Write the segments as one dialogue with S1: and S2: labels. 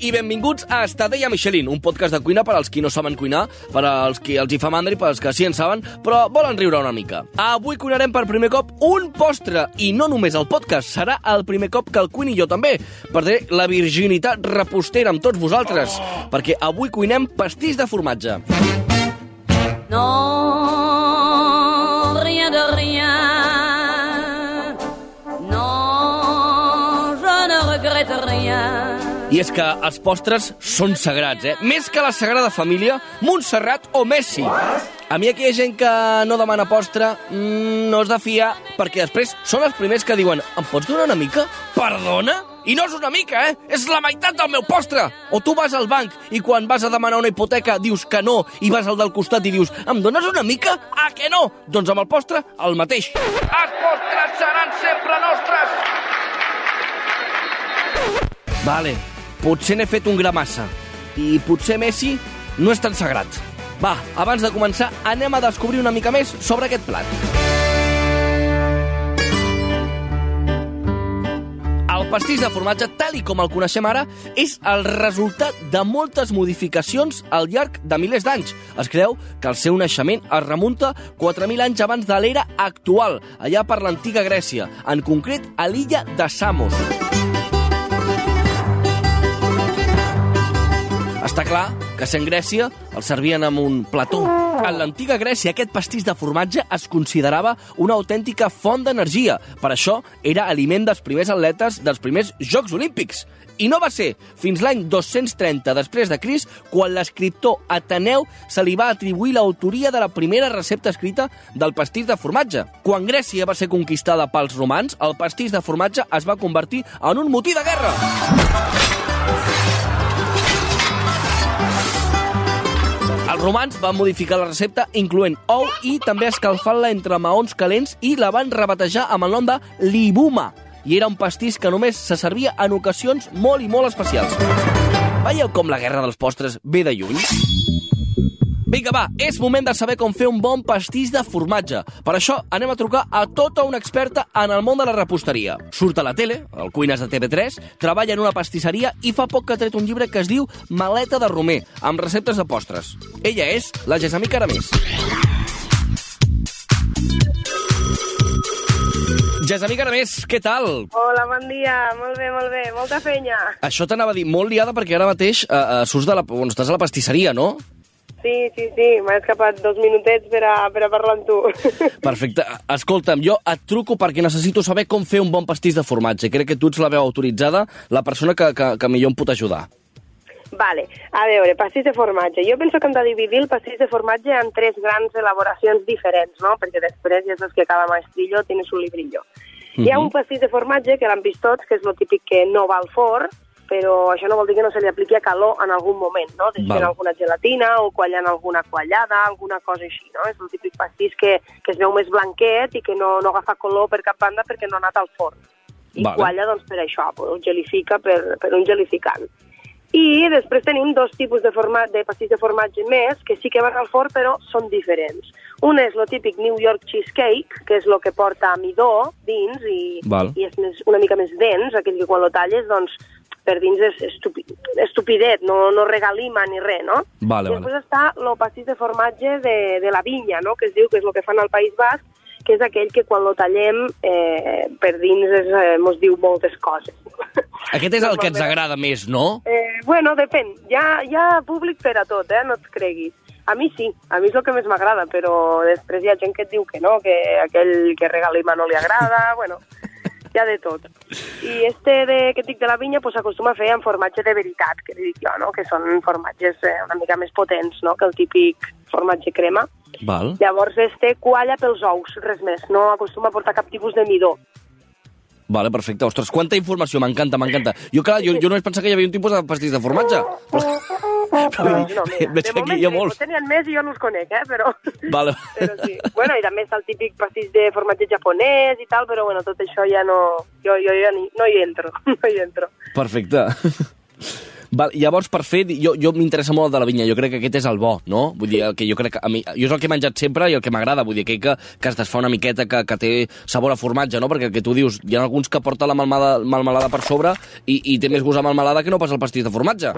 S1: I benvinguts a Estadella Michelin, un podcast de cuina per als qui no saben cuinar, per als qui els hi fa mandra i per als que sí en saben, però volen riure una mica. Avui cuinarem per primer cop un postre, i no només el podcast, serà el primer cop que el cuini jo també. Perdré la virginitat repostera amb tots vosaltres, perquè avui cuinem pastís de formatge.
S2: Non,
S1: I és que els postres són sagrats, eh? Més que la Sagrada Família, Montserrat o Messi. A mi ha gent que no demana postre, mm, no es de fiar, perquè després són els primers que diuen em pots donar una mica? Perdona? I no és una mica, eh? És la meitat del meu postre! O tu vas al banc i quan vas a demanar una hipoteca dius que no i vas al del costat i dius em dones una mica? Ah, que no? Doncs amb el postre, el mateix. Els postres seran sempre nostres! Vale, potser n'he fet un gra massa. I potser Messi no és tan sagrat. Va, abans de començar, anem a descobrir una mica més sobre aquest plat. El pastís de formatge, tal i com el coneixem ara, és el resultat de moltes modificacions al llarg de milers d'anys. Es creu que el seu naixement es remunta 4.000 anys abans de l'era actual, allà per l'antiga Grècia, en concret a l'illa de Samos. Està clar que sent Grècia el servien amb un plató. En l'antiga Grècia aquest pastís de formatge es considerava una autèntica font d'energia. Per això era aliment dels primers atletes dels primers Jocs Olímpics. I no va ser fins l'any 230 després de Cris quan l'escriptor Ateneu se li va atribuir l'autoria de la primera recepta escrita del pastís de formatge. Quan Grècia va ser conquistada pels romans, el pastís de formatge es va convertir en un motí de guerra. Els romans van modificar la recepta incloent ou i també escalfant-la entre maons calents i la van rebatejar amb el nom de libuma. I era un pastís que només se servia en ocasions molt i molt especials. Veieu com la guerra dels postres ve de lluny? Vinga, va, és moment de saber com fer un bon pastís de formatge. Per això anem a trucar a tota una experta en el món de la reposteria. Surt a la tele, al Cuines de TV3, treballa en una pastisseria i fa poc que ha tret un llibre que es diu Maleta de Romer, amb receptes de postres. Ella és la Gessamí Caramés. Gessamí Caramés, què tal?
S3: Hola, bon dia. Molt bé, molt bé. Molta fenya.
S1: Això t'anava a dir molt liada perquè ara mateix eh, eh, surts de la... Bueno, estàs a la pastisseria, no?
S3: Sí, sí, sí. M'ha escapat dos minutets per a, per a parlar amb tu.
S1: Perfecte. Escolta'm, jo et truco perquè necessito saber com fer un bon pastís de formatge. Crec que tu ets la veu autoritzada, la persona que, que, que millor em pot ajudar.
S3: vale. A veure, pastís de formatge. Jo penso que hem de dividir el pastís de formatge en tres grans elaboracions diferents, no? Perquè després ja saps que cada maestrillo tiene su librillo. Hi ha un pastís de formatge que l'han vist tots, que és el típic que no va al forn, però això no vol dir que no se li apliqui a calor en algun moment, no? Desfent
S1: Val.
S3: alguna gelatina o quallant alguna quallada, alguna cosa així, no? És el típic pastís que, que es veu més blanquet i que no, no agafa color per cap banda perquè no ha anat al forn. I
S1: Vale.
S3: qualla, doncs, per això, pues, ho gelifica per, per un gelificant. I després tenim dos tipus de, format, de pastís de formatge més que sí que van al forn però són diferents. Un és el típic New York Cheesecake, que és el que porta midó dins i,
S1: Val.
S3: i és més, una mica més dens, aquell que quan lo talles, doncs, per dins és estupi, estupidet, no, no regalima ni res, no?
S1: Vale,
S3: I
S1: vale.
S3: després està el pastís de formatge de, de la vinya, no? que es diu que és el que fan al País Basc, que és aquell que quan lo tallem eh, per dins és, eh, mos diu moltes coses.
S1: Aquest és el que ens agrada més, no?
S3: Eh, bueno, depèn. Hi ha, hi ha públic per a tot, eh? no et creguis. A mi sí, a mi és el que més m'agrada, però després hi ha gent que et diu que no, que aquell que regalima no li agrada, bueno, hi ha de tot. I este de, que dic de la vinya pues, s'acostuma a fer en formatge de veritat, que li dic jo, no? que són formatges eh, una mica més potents no? que el típic formatge crema.
S1: Val.
S3: Llavors este qualla pels ous, res més, no acostuma a portar cap tipus de midó.
S1: Vale, perfecte. Ostres, quanta informació, m'encanta, m'encanta. Jo, clar, jo, jo només pensava que hi havia un tipus de pastís de formatge. Però,
S3: Doncs no, mira,
S1: Veig
S3: de
S1: aquí hi ha molts.
S3: potser n'hi ha més i jo no els conec, eh, però...
S1: Vale.
S3: però sí. Bueno, i també està el típic pastís de formatge japonès i tal, però bueno, tot això ja no... Jo, jo ni, no hi entro, no hi entro.
S1: Perfecte. Val, llavors, per fer, jo, jo m'interessa molt el de la vinya, jo crec que aquest és el bo, no? Vull dir, el que jo crec que a mi, jo és el que he menjat sempre i el que m'agrada, vull dir, aquell que, que es desfà una miqueta, que, que té sabor a formatge, no? Perquè el que tu dius, hi ha alguns que porta la malmada, malmelada per sobre i, i té més gust a malmelada que no pas el pastís de formatge.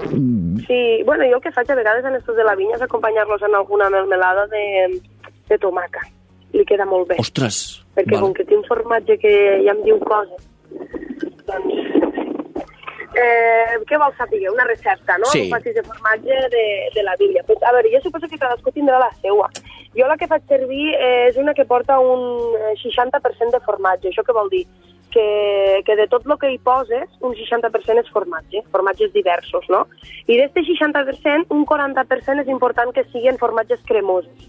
S3: Sí, bueno, jo el que faig a vegades en estos de la vinya és acompanyar-los en alguna melmelada de, de tomaca. Li queda molt bé.
S1: Ostres!
S3: perquè
S1: Val.
S3: com que té un formatge que ja em diu coses, doncs... Eh, què vols saber? Una recepta, no?
S1: Sí.
S3: Pastís de formatge de, de la Bíblia. Pues, a veure, jo suposo que cadascú tindrà la seua. Jo la que faig servir és una que porta un eh, 60% de formatge. Això què vol dir? Que, que de tot el que hi poses, un 60% és formatge, formatges diversos, no? I d'aquest 60%, un 40% és important que siguin formatges cremosos.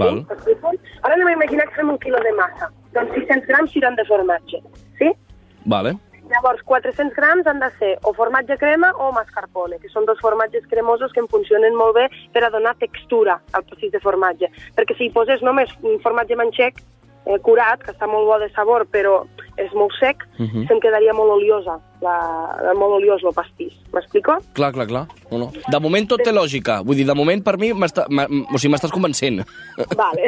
S1: Val.
S3: Sí? Ara anem a imaginar que fem un quilo de massa. Doncs 600 grams seran de formatge. Sí?
S1: Vale.
S3: Llavors, 400 grams han de ser o formatge crema o mascarpone, que són dos formatges cremosos que em funcionen molt bé per a donar textura al pastís de formatge. Perquè si hi poses només un formatge manxec, eh, curat, que està molt bo de sabor, però és molt sec, uh
S1: Mhm.
S3: -huh. se'm quedaria molt oliosa, la, molt oliós el pastís. M'explico?
S1: Clar, clar, clar. No, no. De moment tot té lògica. Vull dir, de moment per mi m'està- m'ha- o sigui, m'estàs convencent.
S3: Vale.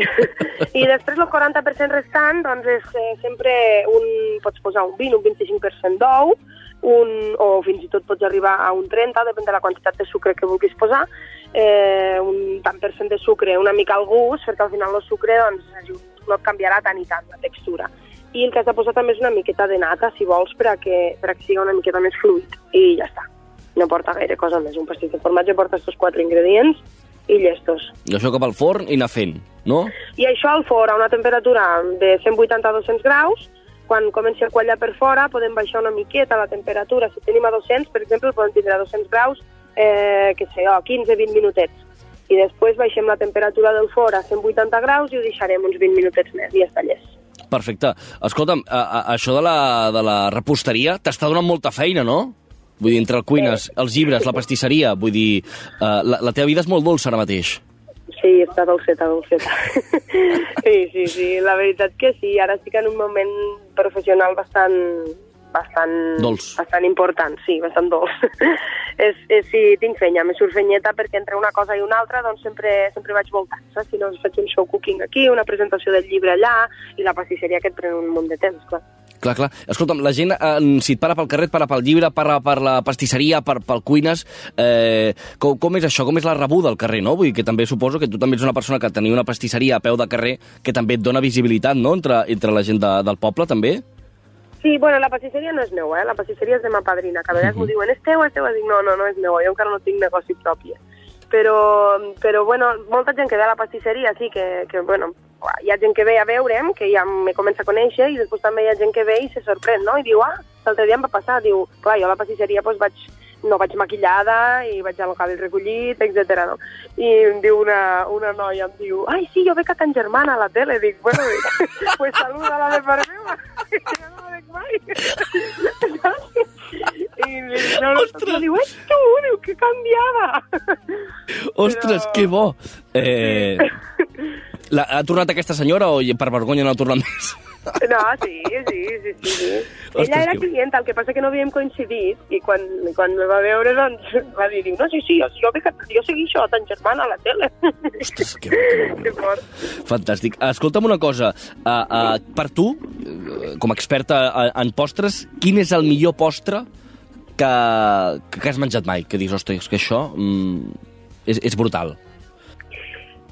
S3: I després el 40% restant, doncs és eh, sempre un... Pots posar un 20, un 25% d'ou, un, o fins i tot pots arribar a un 30, depèn de la quantitat de sucre que vulguis posar, eh, un tant per cent de sucre, una mica al gust, perquè al final el sucre doncs, no et canviarà tant i tant la textura. I el que has de posar també és una miqueta de nata, si vols, per a que, per a que sigui una miqueta més fluid. I ja està. No porta gaire cosa més. Un pastís de formatge porta aquests quatre ingredients i llestos.
S1: I això cap al forn i anar fent, no?
S3: I això al forn a una temperatura de 180 a 200 graus, quan comenci a quallar per fora podem baixar una miqueta la temperatura. Si tenim a 200, per exemple, podem tindre a 200 graus, eh, que sé jo, 15-20 minutets. I després baixem la temperatura del forn a 180 graus i ho deixarem uns 20 minutets més i està llest.
S1: Perfecte. Escolta'm, a, a, això de la, de la reposteria t'està donant molta feina, no? Vull dir, entre el cuines, els llibres, la pastisseria, vull dir, uh, la, la teva vida és molt dolça ara mateix.
S3: Sí, està dolceta, dolceta. sí, sí, sí, la veritat que sí. Ara estic en un moment professional bastant, bastant,
S1: Dolç.
S3: bastant important, sí, bastant dolç. és, és, sí, tinc fenya, me surt fenyeta perquè entre una cosa i una altra doncs sempre, sempre vaig voltant, saps? Si no, faig un show cooking aquí, una presentació del llibre allà, i la pastisseria que et pren un munt de temps, clar.
S1: Clar, clar. Escolta'm, la gent, eh, si et para pel carrer, et para pel llibre, para per la pastisseria, per, pel cuines... Eh, com, com és això? Com és la rebuda al carrer, no? Vull dir que també suposo que tu també ets una persona que tenia una pastisseria a peu de carrer que també et dona visibilitat, no?, entre, entre la gent de, del poble, també?
S3: Sí, bueno, la pastisseria no és meua, eh? la pastisseria és de ma padrina, que a vegades m'ho diuen, és teua, és teua, dic, no, no, no és meua, jo encara no tinc negoci propi. Però, però bueno, molta gent que ve a la pastisseria, sí, que, que bueno, hi ha gent que ve a veure'm, que ja me comença a conèixer, i després també hi ha gent que ve i se sorprèn, no? I diu, ah, l'altre dia em va passar, diu, clar, jo a la pastisseria doncs, vaig, no vaig maquillada i vaig el cabell recollit, etc. No? I em diu una, una noia, em diu, ai, sí, jo veig a Can Germana a la tele. Dic, bueno, dic, pues saluda la de part meva, que jo no la veig mai. I no, no, no, diu, és tu, diu, que canviada.
S1: Ostres,
S3: Però-
S1: que bo! Eh, la, ha tornat aquesta senyora o per vergonya no ha tornat més?
S3: No, sí, sí, sí, sí. sí.
S1: Ostres,
S3: Ella era
S1: que-
S3: clienta, el que passa que no havíem coincidit i quan, quan me va veure, doncs, va dir, no, sí, sí, jo, jo, jo segueixo a tan germana a la tele.
S1: Ostres, que bo, que bo, que. Fantàstic. Escolta'm una cosa. Uh, uh, per tu, eh, com a experta en postres, quin és el millor postre que, que has menjat mai? Que dius, ostres, que això mm, és, és brutal.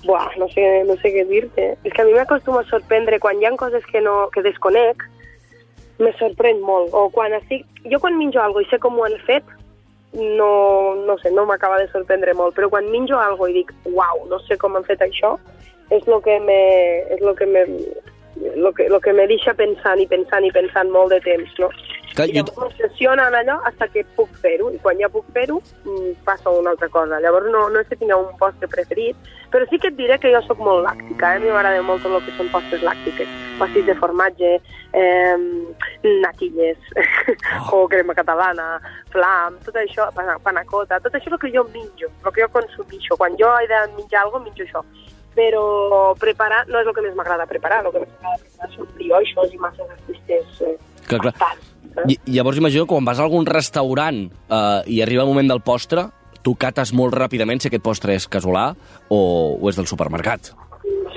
S3: Buah, no sé, no sé què dir-te. És que a mi m'acostuma a sorprendre quan hi ha coses que, no, que desconec, me sorprèn molt. O quan estic... Jo quan menjo alguna i sé com ho han fet, no, no sé, no m'acaba de sorprendre molt, però quan menjo alguna i dic, uau, no sé com han fet això, és el que me, és lo que me, lo que, lo que me deixa pensant i pensant i pensant molt de temps, no?
S1: Que
S3: I
S1: jo-
S3: llavors m'obsessiona en allò fins que puc fer-ho, i quan ja puc fer-ho mm, passa una altra cosa. Llavors no, no és que tingueu un postre preferit, però sí que et diré que jo sóc molt làctica, eh? a mi m'agrada molt el que són postres làctiques, pastís de formatge, eh, natilles, o crema catalana, flam, tot això, pana- panacota, tot això és el que jo menjo, el que jo consumixo. Quan jo he de menjar alguna cosa, menjo això. Però preparar no és el que més m'agrada preparar, el que més m'agrada preparar són brioixos i masses artistes eh,
S1: clar.
S3: bastant.
S1: I, llavors imagino que quan vas a algun restaurant eh, i arriba el moment del postre, tu cates molt ràpidament si aquest postre és casolà o, o és del supermercat.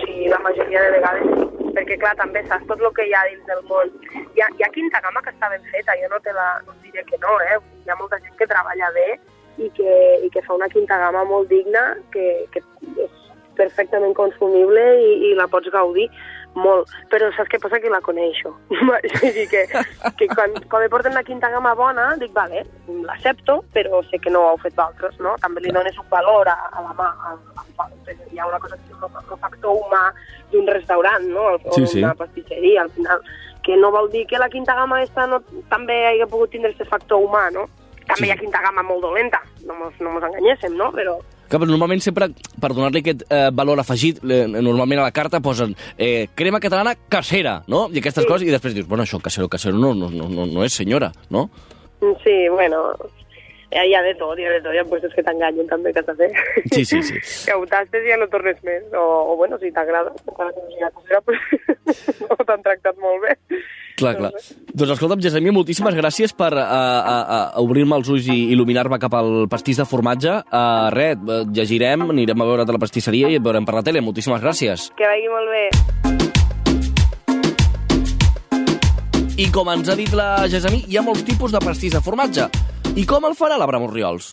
S3: Sí, la majoria de vegades sí, perquè clar, també saps tot el que hi ha dins del món. Hi ha, hi ha quinta gamma que està ben feta, jo no, te la, no diré que no, eh? hi ha molta gent que treballa bé i que, i que fa una quinta gamma molt digna, que, que és perfectament consumible i, i la pots gaudir molt. Però saps què passa? Que la coneixo. Vull dir que, que quan, quan me porten la quinta gamma bona, dic, vale, l'accepto, però sé que no ho heu fet d'altres, no? També li dones un valor a, a la mà. A, a, hi ha una cosa que és el, factor humà d'un restaurant, no? O
S1: Sí, sí.
S3: d'una pastisseria, al final. Que no vol dir que la quinta gamma esta no, també hagi pogut tindre aquest factor humà, no? També
S1: Sí.
S3: hi ha quinta gamma molt dolenta, no mos, no mos enganyéssim, no? Però
S1: Que però normalment sempre, per donar-li aquest eh, valor afegit, eh, normalment a la carta posen eh, crema catalana casera, no? I aquestes
S3: Sí.
S1: coses, i després dius, bueno, això casero, casero no, no, no, no, és senyora, no?
S3: sí, bueno, hi ha, hi ha de tot, hi ha de tot, hi ha puestos que t'enganyen també, que t'ha fet.
S1: Sí, sí, sí.
S3: que ho tastes i ja no tornes més, o, o bueno, si t'agrada, encara que no sigui casera, pues, no t'han tractat molt bé.
S1: Clar, clar. Doncs escolta'm, Jessamia, moltíssimes gràcies per uh, uh, uh, obrir-me els ulls i il·luminar-me cap al pastís de formatge. Uh, res, llegirem, anirem a veure't a la pastisseria i et veurem per la tele. Moltíssimes gràcies.
S3: Que vagi molt bé.
S1: I com ens ha dit la Gessamí, hi ha molts tipus de pastís de formatge. I com el farà l'Abraham Oriols?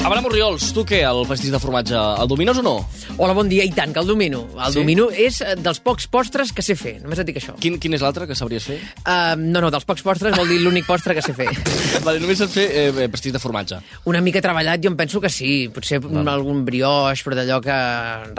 S1: Abraham Oriols, tu què, el pastís de formatge, el domines o no?
S4: Hola, bon dia, i tant, que el domino. El
S1: Sí?
S4: domino és eh, dels pocs postres que sé fer, només et dic això.
S1: Quin, quin és l'altre que sabries fer?
S4: Uh, no, no, dels pocs postres vol dir l'únic postre que sé fer.
S1: vale, només saps fer eh, pastís de formatge.
S4: Una mica treballat, jo em penso que sí. Potser
S1: Val.
S4: algun brioix, però d'allò que...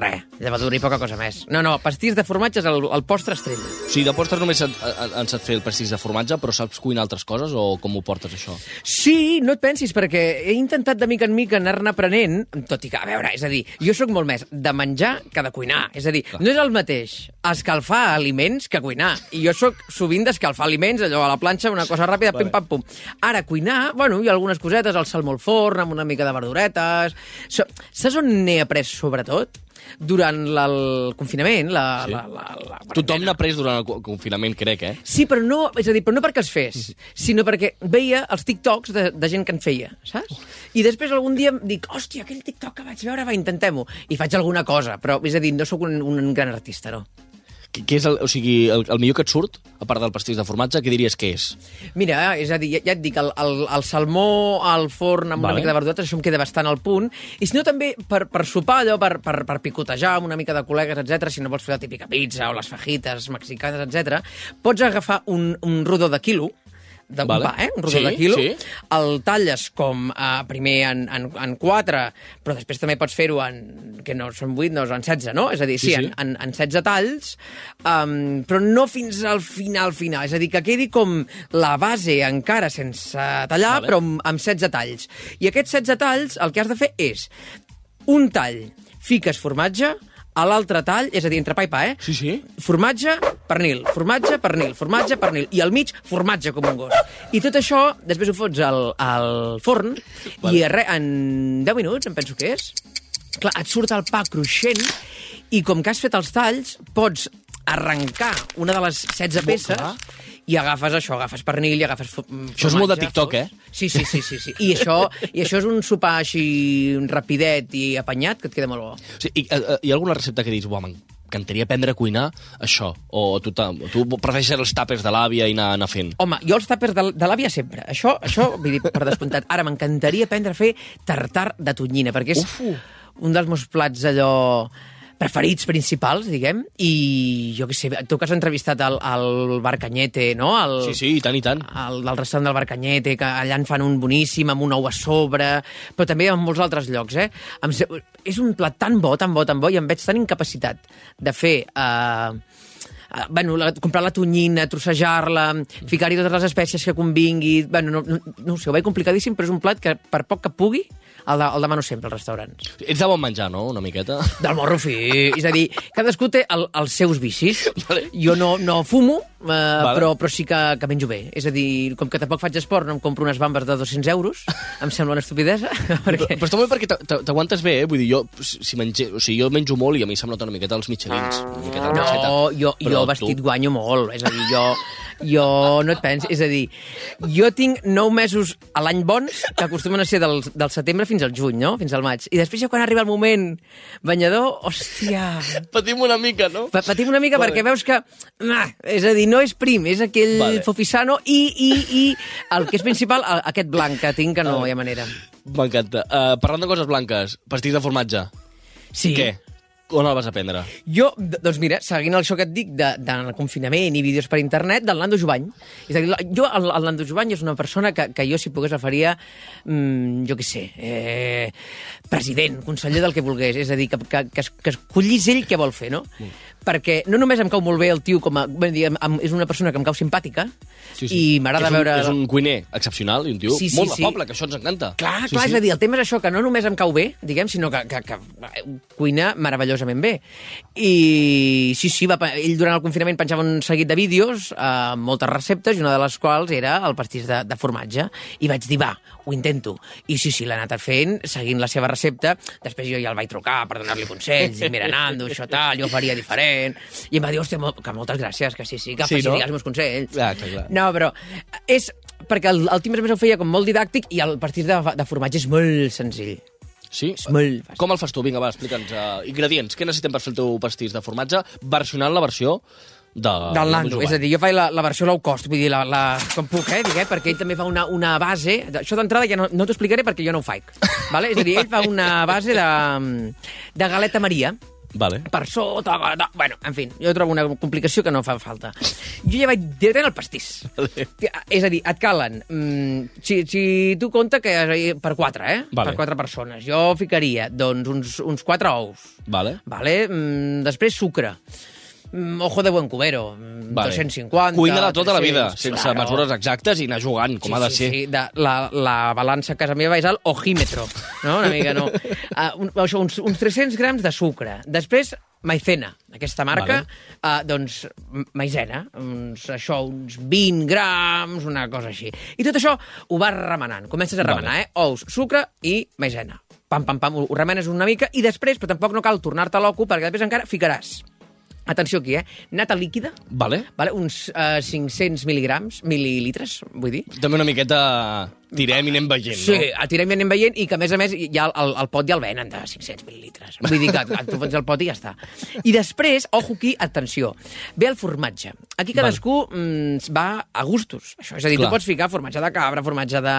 S4: Res, llevadura i poca cosa més. No, no, pastís de formatge és el, el postre estrella.
S1: O sigui, de postres només en, en, en saps fer el pastís de formatge, però saps cuinar altres coses o com ho portes, això?
S4: Sí, no et pensis, perquè he intentat de mica en mica anar-ne aprenent, tot i que, a veure, és a dir, jo sóc molt més de menjar que de cuinar. És a dir, no és el mateix escalfar aliments que cuinar. I jo sóc sovint d'escalfar aliments, allò a la planxa, una cosa ràpida,
S1: Vale.
S4: pim, pam, pum. Ara, cuinar, bueno, hi ha algunes cosetes, el salmó al forn, amb una mica de verduretes... So, saps on n'he après, sobretot? Durant la, el confinament, la...
S1: Sí.
S4: la, la, la
S1: Tothom n'ha pres durant el co- confinament, crec, eh?
S4: Sí, però no, és a dir, però no perquè els fes, sinó perquè veia els TikToks de, de gent que en feia, saps? I després algun dia em dic, hòstia, aquell TikTok que vaig veure, va, intentem-ho. I faig alguna cosa, però, és a dir, no sóc un, un gran artista, no.
S1: Què què és el, o sigui, el, el millor que et surt, a part del pastís de formatge, què diries que és?
S4: Mira, és a dir, ja, ja et dic, el, el, el salmó al forn amb
S1: Vale.
S4: una mica de verduretes, això em queda bastant al punt. I si no, també per, per sopar, allò, per, per, per picotejar amb una mica de col·legues, etc. si no vols fer la típica pizza o les fajitas mexicanes, etc. pots agafar un, un rodó de quilo, de
S1: Vale.
S4: pa, eh? un rodó
S1: Sí,
S4: de quilo,
S1: sí.
S4: el talles com eh, primer en, en, en 4, però després també pots fer-ho en, que no són 8, no, en 16, no? És a dir, sí,
S1: Sí,
S4: sí. En, en, en 16 talls, um, però no fins al final, final. És a dir, que quedi com la base encara sense tallar,
S1: Vale.
S4: vale. però amb, amb 16 talls. I aquests 16 talls el que has de fer és un tall, fiques formatge, a l'altre tall, és a dir, entre pa i pa, eh?
S1: Sí, sí.
S4: Formatge, pernil, formatge, pernil, formatge, pernil, i al mig, formatge com un gos. I tot això, després ho fots al, al forn,
S1: Vale.
S4: i re, en 10 minuts, em penso que és, clar, et surt el pa cruixent, i com que has fet els talls, pots arrencar una de les 16 peces,
S1: clar.
S4: I agafes això, agafes pernil i agafes fo- mm,
S1: Això és molt de
S4: formatge,
S1: TikTok, eh?
S4: Sí, sí, sí, sí, sí. I, això, I això és un sopar així rapidet i apanyat que et queda molt bo.
S1: O sigui, i, uh, hi ha alguna recepta que dius, uah, m'encantaria aprendre a cuinar això? O tu, tu prefereixes els tàpers de l'àvia i anar, anar fent?
S4: Home, jo els tàpers de, de l'àvia sempre. Això, això vull dir, per descomptat. Ara m'encantaria aprendre a fer tartar de tonyina, perquè és
S1: Ufu.
S4: un dels meus plats allò preferits principals, diguem, i jo què sé, tu que has entrevistat el, el Bar Canyete, no? El,
S1: Sí, sí, i tant, i tant.
S4: el del restaurant del Bar Canyete, que allà en fan un boníssim, amb un ou a sobre, però també en molts altres llocs, eh? Em. És un plat tan bo, tan bo, tan bo, i em veig tan incapacitat de fer... Eh, eh, bueno, la, comprar la tonyina, trossejar-la, ficar-hi totes les espècies que convingui... Bueno, no, no, no ho sé, ho veig complicadíssim, però és un plat que, per poc que pugui, el, de, el demano sempre als restaurants.
S1: Ets de bon menjar, no?, una miqueta.
S4: Del morro fi. És a dir, cadascú té el, els seus vicis.
S1: Vale.
S4: Jo no, no fumo, eh,
S1: Vale.
S4: però, però sí que, que menjo bé. És a dir, com que tampoc faig esport, no em compro unes bambes de 200 euros, em sembla una estupidesa, perquè...
S1: Però està molt bé perquè t'a- t'a- t'aguantes bé, eh? Vull dir, jo, si menge, o sigui, jo menjo molt i a mi se'm nota una miqueta els mitjanins. Una miqueta.
S4: No, jo,
S1: Però
S4: jo vestit
S1: tu-
S4: guanyo molt. És a dir, jo, jo no et pensis. És a dir, jo tinc 9 mesos a l'any bons, que acostumen a ser del, del setembre fins al juny, no? Fins al maig. I després ja quan arriba el moment banyador, hòstia...
S1: Patim una mica, no?
S4: Pa- Patim una mica
S1: Vale.
S4: perquè veus que... Ah, és a dir, no és prim, és aquell
S1: Vale.
S4: fofisano i, i, i el que és principal, el- aquest blanc que tinc, que no hi ha manera.
S1: M'encanta. Uh, parlant de coses blanques, pastís de formatge.
S4: Sí.
S1: Què? On el vas aprendre?
S4: Jo, doncs mira, seguint això que et dic de, del confinament i vídeos per internet, del Nando Jovany. És a dir, jo, el, el Nando Jovany és una persona que, que jo, si pogués, referia, mm, jo què sé, eh, president, conseller del que volgués. És a dir, que, que, que, es- que escollís ell què vol fer, no? Perquè no només em cau molt bé el tio com a... Bé, dir, em, em, és una persona que em cau simpàtica i m'agrada
S1: és un,
S4: veure...
S1: És un cuiner excepcional i un tio
S4: Sí, sí,
S1: molt
S4: sí.
S1: de poble, que això ens encanta.
S4: Clar,
S1: sí,
S4: clar,
S1: sí.
S4: és a dir, el tema és això, que no només em cau bé, diguem, sinó que, que, que cuina meravellosament bé. I sí, sí, va, ell durant el confinament penjava un seguit de vídeos eh, moltes receptes, i una de les quals era el pastís de, de formatge. I vaig dir, va, ho intento. I sí, sí, l'he anat fent, seguint la seva recepta. Després jo ja el vaig trucar per donar-li consells, i mira, Nando, això tal, jo faria diferent. I em va dir, hòstia, mo- que moltes gràcies, que sí, sí, que
S1: Sí,
S4: sí,
S1: no?
S4: els meus consells.
S1: Clar, clar, clar.
S4: No, però és perquè el, el Tim, més, ho feia com molt didàctic i el pastís de, de formatge és molt senzill.
S1: Sí?
S4: És molt fàcil.
S1: Com el fas tu? Vinga, va, explica'ns. Uh, ingredients. Què necessitem per fer el teu pastís de formatge? Versionant la versió de...
S4: Del Nando, és a dir, jo faig la, la versió low cost, vull dir, la, la, com puc, eh, diguem, perquè ell també fa una, una base, això d'entrada ja no, no t'ho explicaré perquè jo no ho faig, vale? és a dir, ell fa una base de, de galeta Maria,
S1: Vale.
S4: per sota, no, bueno, en fi, jo trobo una complicació que no fa falta. Jo ja vaig directament al pastís.
S1: Vale.
S4: És a dir, et calen... Mm, si, si tu compta que per quatre, eh?
S1: Vale.
S4: Per quatre persones. Jo ficaria, doncs, uns, uns quatre ous.
S1: Vale.
S4: Vale? Mm, després, sucre. Mm, ojo de buen cubero. Mm,
S1: Vale.
S4: 250...
S1: Cuina-la tota la
S4: 300,
S1: vida, sense mesures exactes i anar jugant, com
S4: sí,
S1: ha de
S4: sí,
S1: ser.
S4: Sí, de, la, la balança a casa meva és el ojímetro, no? Una mica, no? Uh, un, això, uns, uns 300 grams de sucre. Després, maicena, aquesta marca,
S1: Vale.
S4: uh, doncs, maizena, uns, això, uns 20 grams, una cosa així. I tot això ho vas remenant. Comences a remenar,
S1: Vale.
S4: eh? Ous, sucre i maizena. Pam, pam, pam, ho ho remenes una mica i després, però tampoc no cal tornar-te loco perquè després encara ficaràs Atenció aquí, eh? Nata líquida,
S1: Vale.
S4: vale? uns uh, 500 mil·ligrams, mil·lilitres, vull dir.
S1: També una miqueta tirem i anem veient,
S4: Sí,
S1: no?
S4: a tirem i anem veient i que, a més a més, ja el, el, el pot ja el venen de 500 mil·lilitres. Vull dir que tu fots el pot i ja està. I després, ojo aquí, atenció, ve el formatge. Aquí cadascú mm, va a gustos. Això, és a dir,
S1: Clar.
S4: tu pots ficar formatge de cabra, formatge de...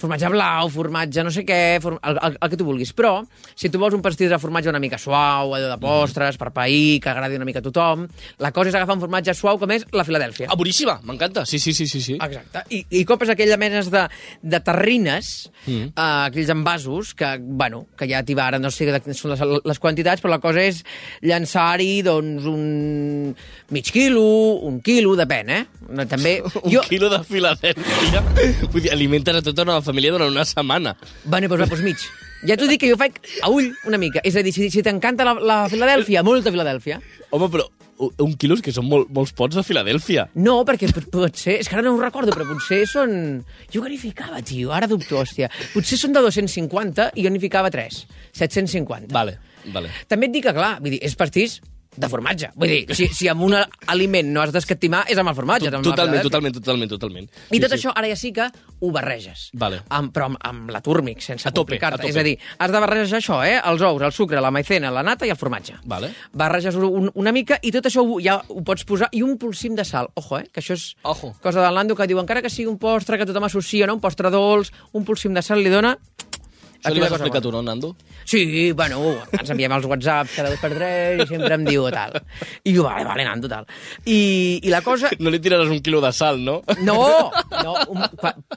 S4: formatge blau, formatge no sé què, form... el, el, el que tu vulguis. Però, si tu vols un pastís de formatge una mica suau, allò de postres, per pair, que agradi una mica a tothom, la cosa és agafar un formatge suau com és la Filadèlfia.
S1: Ah, boníssima, m'encanta. Sí, sí, sí, sí. sí.
S4: Exacte. I, i compres aquella menes de, de terrines,
S1: Mm.
S4: uh, aquells envasos, que, bueno, que ja t'hi va, ara no sé de quines són les, les quantitats, però la cosa és llançar-hi, doncs, un mig quilo, un quilo, depèn, eh? També,
S1: Un
S4: jo...
S1: quilo de Filadèlfia. Vull dir, alimentes a tota una família durant una setmana.
S4: Bueno, doncs va, doncs mig. Ja t'ho dic que jo faig a ull una mica. És a dir, si, si t'encanta la, la Filadèlfia, molta Filadèlfia.
S1: Home, però un quilo és que són molt, molts pots de Filadèlfia.
S4: No, perquè pot, pot ser... És que ara no ho recordo, però potser són... Jo que n'hi ficava, tio, ara dubto, hòstia. Potser són de 250 i jo n'hi ficava 3. 750.
S1: Vale, vale.
S4: També et dic que, clar, vull dir, és pastís de formatge. Vull dir, si, si amb un aliment no has d'escatimar, és amb el formatge. amb
S1: Totalment, totalment, totalment, totalment.
S4: I tot això ara ja sí que ho barreges.
S1: Vale.
S4: Amb, però amb, amb la túrmic, sense
S1: A tope,
S4: complicar-te. És a dir, has de barrejar això, eh? Els ous, el sucre, la maicena, la nata i el formatge.
S1: Vale.
S4: Barreges un, una mica i tot això ho, ja ho pots posar. I un polsim de sal. Ojo, eh? Que això és
S1: Ojo.
S4: cosa del Nando que diu encara que sigui un postre que tothom associa, no? un postre dolç, un polsim de sal li dona
S1: Això
S4: Aquí
S1: li vas explicar tu, no, Nando?
S4: Sí, bueno, ens enviem els whatsapps cada dos per tres i sempre em diu tal. I jo, vale, vale, Nando, tal. I, i la cosa...
S1: No li tiraràs un quilo de sal, no?
S4: No, no, un,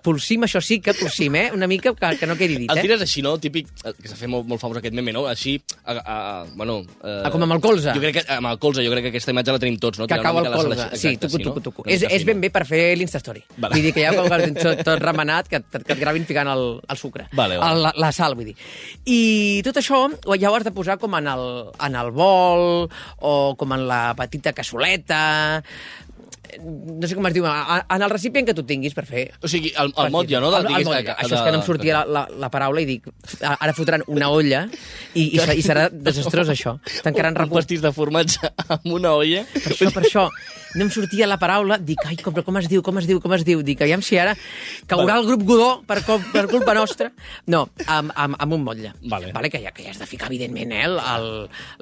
S4: polsim, això sí que polsim, eh? Una mica que, que no quedi dit,
S1: El
S4: eh?
S1: tires així, no? Típic, eh, que s'ha fet molt, molt famós aquest meme, no? Així, a, a, a, bueno... Eh,
S4: Ah, com amb el colze.
S1: Jo crec que, amb el colze, jo crec que aquesta imatge la tenim tots, no?
S4: que cau
S1: la
S4: colze.
S1: sal.
S4: Sí, tucu, tucu, tucu. És, és ben bé per fer l'Instastory.
S1: Vale.
S4: Vull dir que ja com que tot, tot remenat, que, que et gravin ficant el, el sucre.
S1: Vale, vale.
S4: El, la sal, vull dir. I tot això ja ho has de posar com en el, en el bol o com en la petita cassoleta no sé com es diu, en el recipient que tu tinguis per fer
S1: O sigui, el, el motlle, no?
S4: El, el
S1: diguis,
S4: motlle. Això és que no em sortia la, la, la paraula i dic, ara fotran una olla i, i, i serà desastrós això. Tancaran
S1: un
S4: recurs.
S1: pastís de formatge amb una olla.
S4: Per això, per això, no em sortia la paraula, dic, ai, com, com es diu, com es diu, com es diu, dic, aviam si ara caurà el grup Godó per, cop, per culpa nostra. No, amb, amb, amb un motlle.
S1: Vale.
S4: vale que, ja, que ja has de ficar, evidentment, eh, el, el,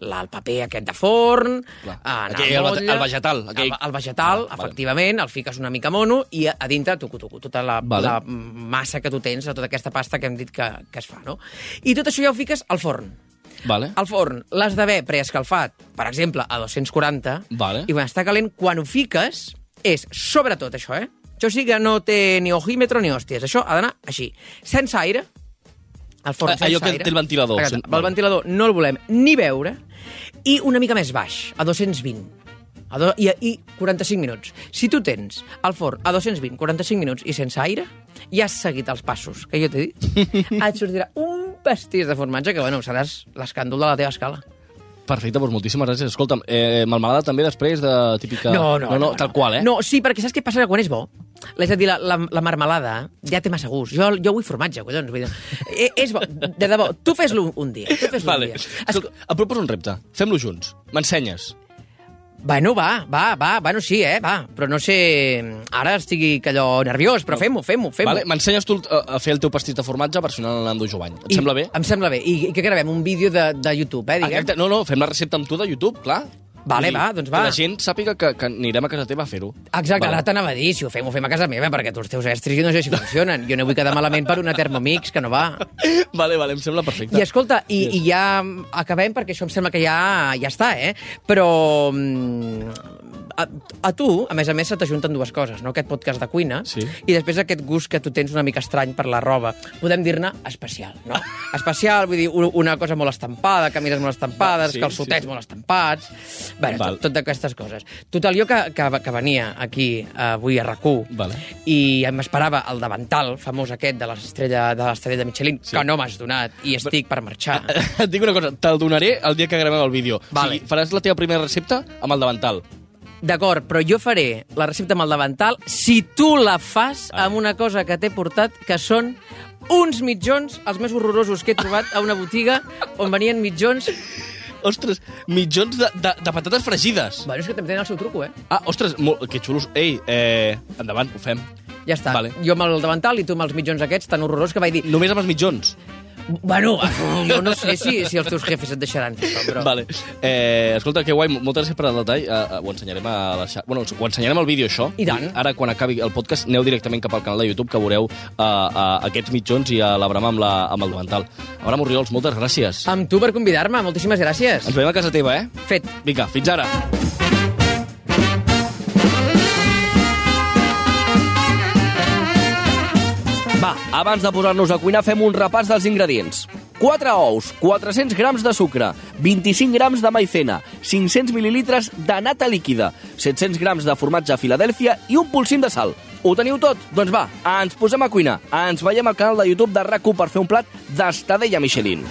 S4: el paper aquest de forn,
S1: Clar.
S4: en
S1: Aquell, el vete- el vegetal, aquell-
S4: El, el vegetal. Efectivament, el fiques una mica mono i a, a dintre, tucu, tucu, tota la,
S1: Vale.
S4: la massa que tu tens, tota aquesta pasta que hem dit que, que es fa, no? I tot això ja ho fiques al forn.
S1: Vale.
S4: El forn l'has d'haver preescalfat, per exemple, a 240,
S1: Vale.
S4: i quan està calent, quan ho fiques, és sobretot això, eh? Això sí que no té ni ojímetro ni hòsties. Això ha d'anar així. Sense aire, el forn
S1: Eh,
S4: sense
S1: allò que
S4: aire.
S1: té el ventilador,
S4: Exacte. El
S1: vale.
S4: ventilador no el volem ni veure, i una mica més baix, a 220. A do, i, I 45 minuts. Si tu tens el forn a 220, 45 minuts i sense aire, ja has seguit els passos que jo t'he dit, et sortirà un pastís de formatge que, bueno, seràs l'escàndol de la teva escala.
S1: Perfecte, doncs moltíssimes gràcies. Escolta'm, eh, melmelada també després de típica...
S4: No, no,
S1: no, no, tal qual, eh?
S4: No, sí, perquè saps què passa? Quan és bo, és a dir, la, la, la marmelada ja té massa gust. Jo, jo vull formatge, collons. Vull dir, eh, és bo, de debò. Tu fes-lo un dia. Tu fes-lo
S1: Vale.
S4: un dia.
S1: Escolta, et proposo un repte. Fem-lo junts. M'ensenyes.
S4: Bueno, va, va, va, bueno, sí, eh, va. Però no sé... Ara estigui allò nerviós, però fem-ho, fem-ho, fem-ho.
S1: Vale? M'ensenyes tu a, a fer el teu pastís de formatge versionant el Nando Jovany. Et
S4: I-
S1: sembla bé?
S4: Em sembla bé. I, i que gravem un vídeo de, de YouTube, eh, diguem?
S1: Exacte. No, no, fem la recepta amb tu de YouTube, clar.
S4: Vale, va, doncs va.
S1: Que la gent sàpiga que, que anirem a casa teva a fer-ho.
S4: Exacte,
S1: Vale.
S4: ara t'anava a dir, si ho fem, ho fem a casa meva, perquè tu els teus estris jo no sé si funcionen. Jo no vull quedar malament per una Thermomix, que no va.
S1: Vale, vale, em sembla perfecte.
S4: I escolta, i,
S1: Yes.
S4: i ja acabem, perquè això em sembla que ja, ja està, eh? Però mm, a, a tu, a més a més, se t'ajunten dues coses, no? Aquest podcast de cuina
S1: Sí.
S4: i després aquest gust que tu tens una mica estrany per la roba. Podem dir-ne especial, no? Especial, vull dir, un- una cosa molt estampada, camines molt estampades,
S1: Sí,
S4: calçotets
S1: sí, sí.
S4: molt estampats... Bé,
S1: Val.
S4: tot, tot d'aquestes coses. Total, jo que, que, que venia aquí avui a rac
S1: Vale.
S4: i m'esperava el davantal famós aquest de l'estrella de l'estrella de Michelin,
S1: Sí.
S4: sí. que no m'has donat i estic per marxar.
S1: Et dic una cosa, te'l donaré el dia que gravem el vídeo.
S4: Vale.
S1: O sigui, faràs la teva primera recepta amb el davantal.
S4: D'acord, però jo faré la recepta amb el davantal si tu la fas
S1: Ah.
S4: amb una cosa que t'he portat, que són uns mitjons, els més horrorosos que he trobat a una botiga on venien mitjons...
S1: Ostres, mitjons de, de, de patates fregides.
S4: Bueno, és que també tenen el seu truco, eh?
S1: Ah, ostres, molt, que xulos. Ei, eh, endavant, ho fem.
S4: Ja està.
S1: Vale.
S4: Jo amb el davantal i tu amb els mitjons aquests tan horrorosos que vaig dir...
S1: Només amb els mitjons.
S4: Bueno, jo no sé si, si els teus jefes et deixaran fer això, però...
S1: Vale. Eh, escolta, que guai, moltes gràcies per el detall. Eh, eh, ho ensenyarem a la xarxa. Bueno, ho ensenyarem al vídeo, això.
S4: I tant.
S1: Ara, quan acabi el podcast, aneu directament cap al canal de YouTube, que veureu eh, eh, aquests mitjons i a l'Abraham amb, la, amb el davantal. Abraham Oriols, moltes gràcies.
S4: Amb tu per convidar-me, moltíssimes gràcies.
S1: Ens veiem a casa teva, eh?
S4: Fet.
S1: Vinga, fins ara. Va, Abans de posar-nos a cuinar, fem un repàs dels ingredients. 4 ous, 400 grams de sucre, 25 grams de maicena, 500 mil·lilitres de nata líquida, 700 grams de formatge a Filadèlfia i un polsim de sal. Ho teniu tot? Doncs va, ens posem a cuinar. Ens veiem al canal de YouTube de rac per fer un plat d'estadella Michelin.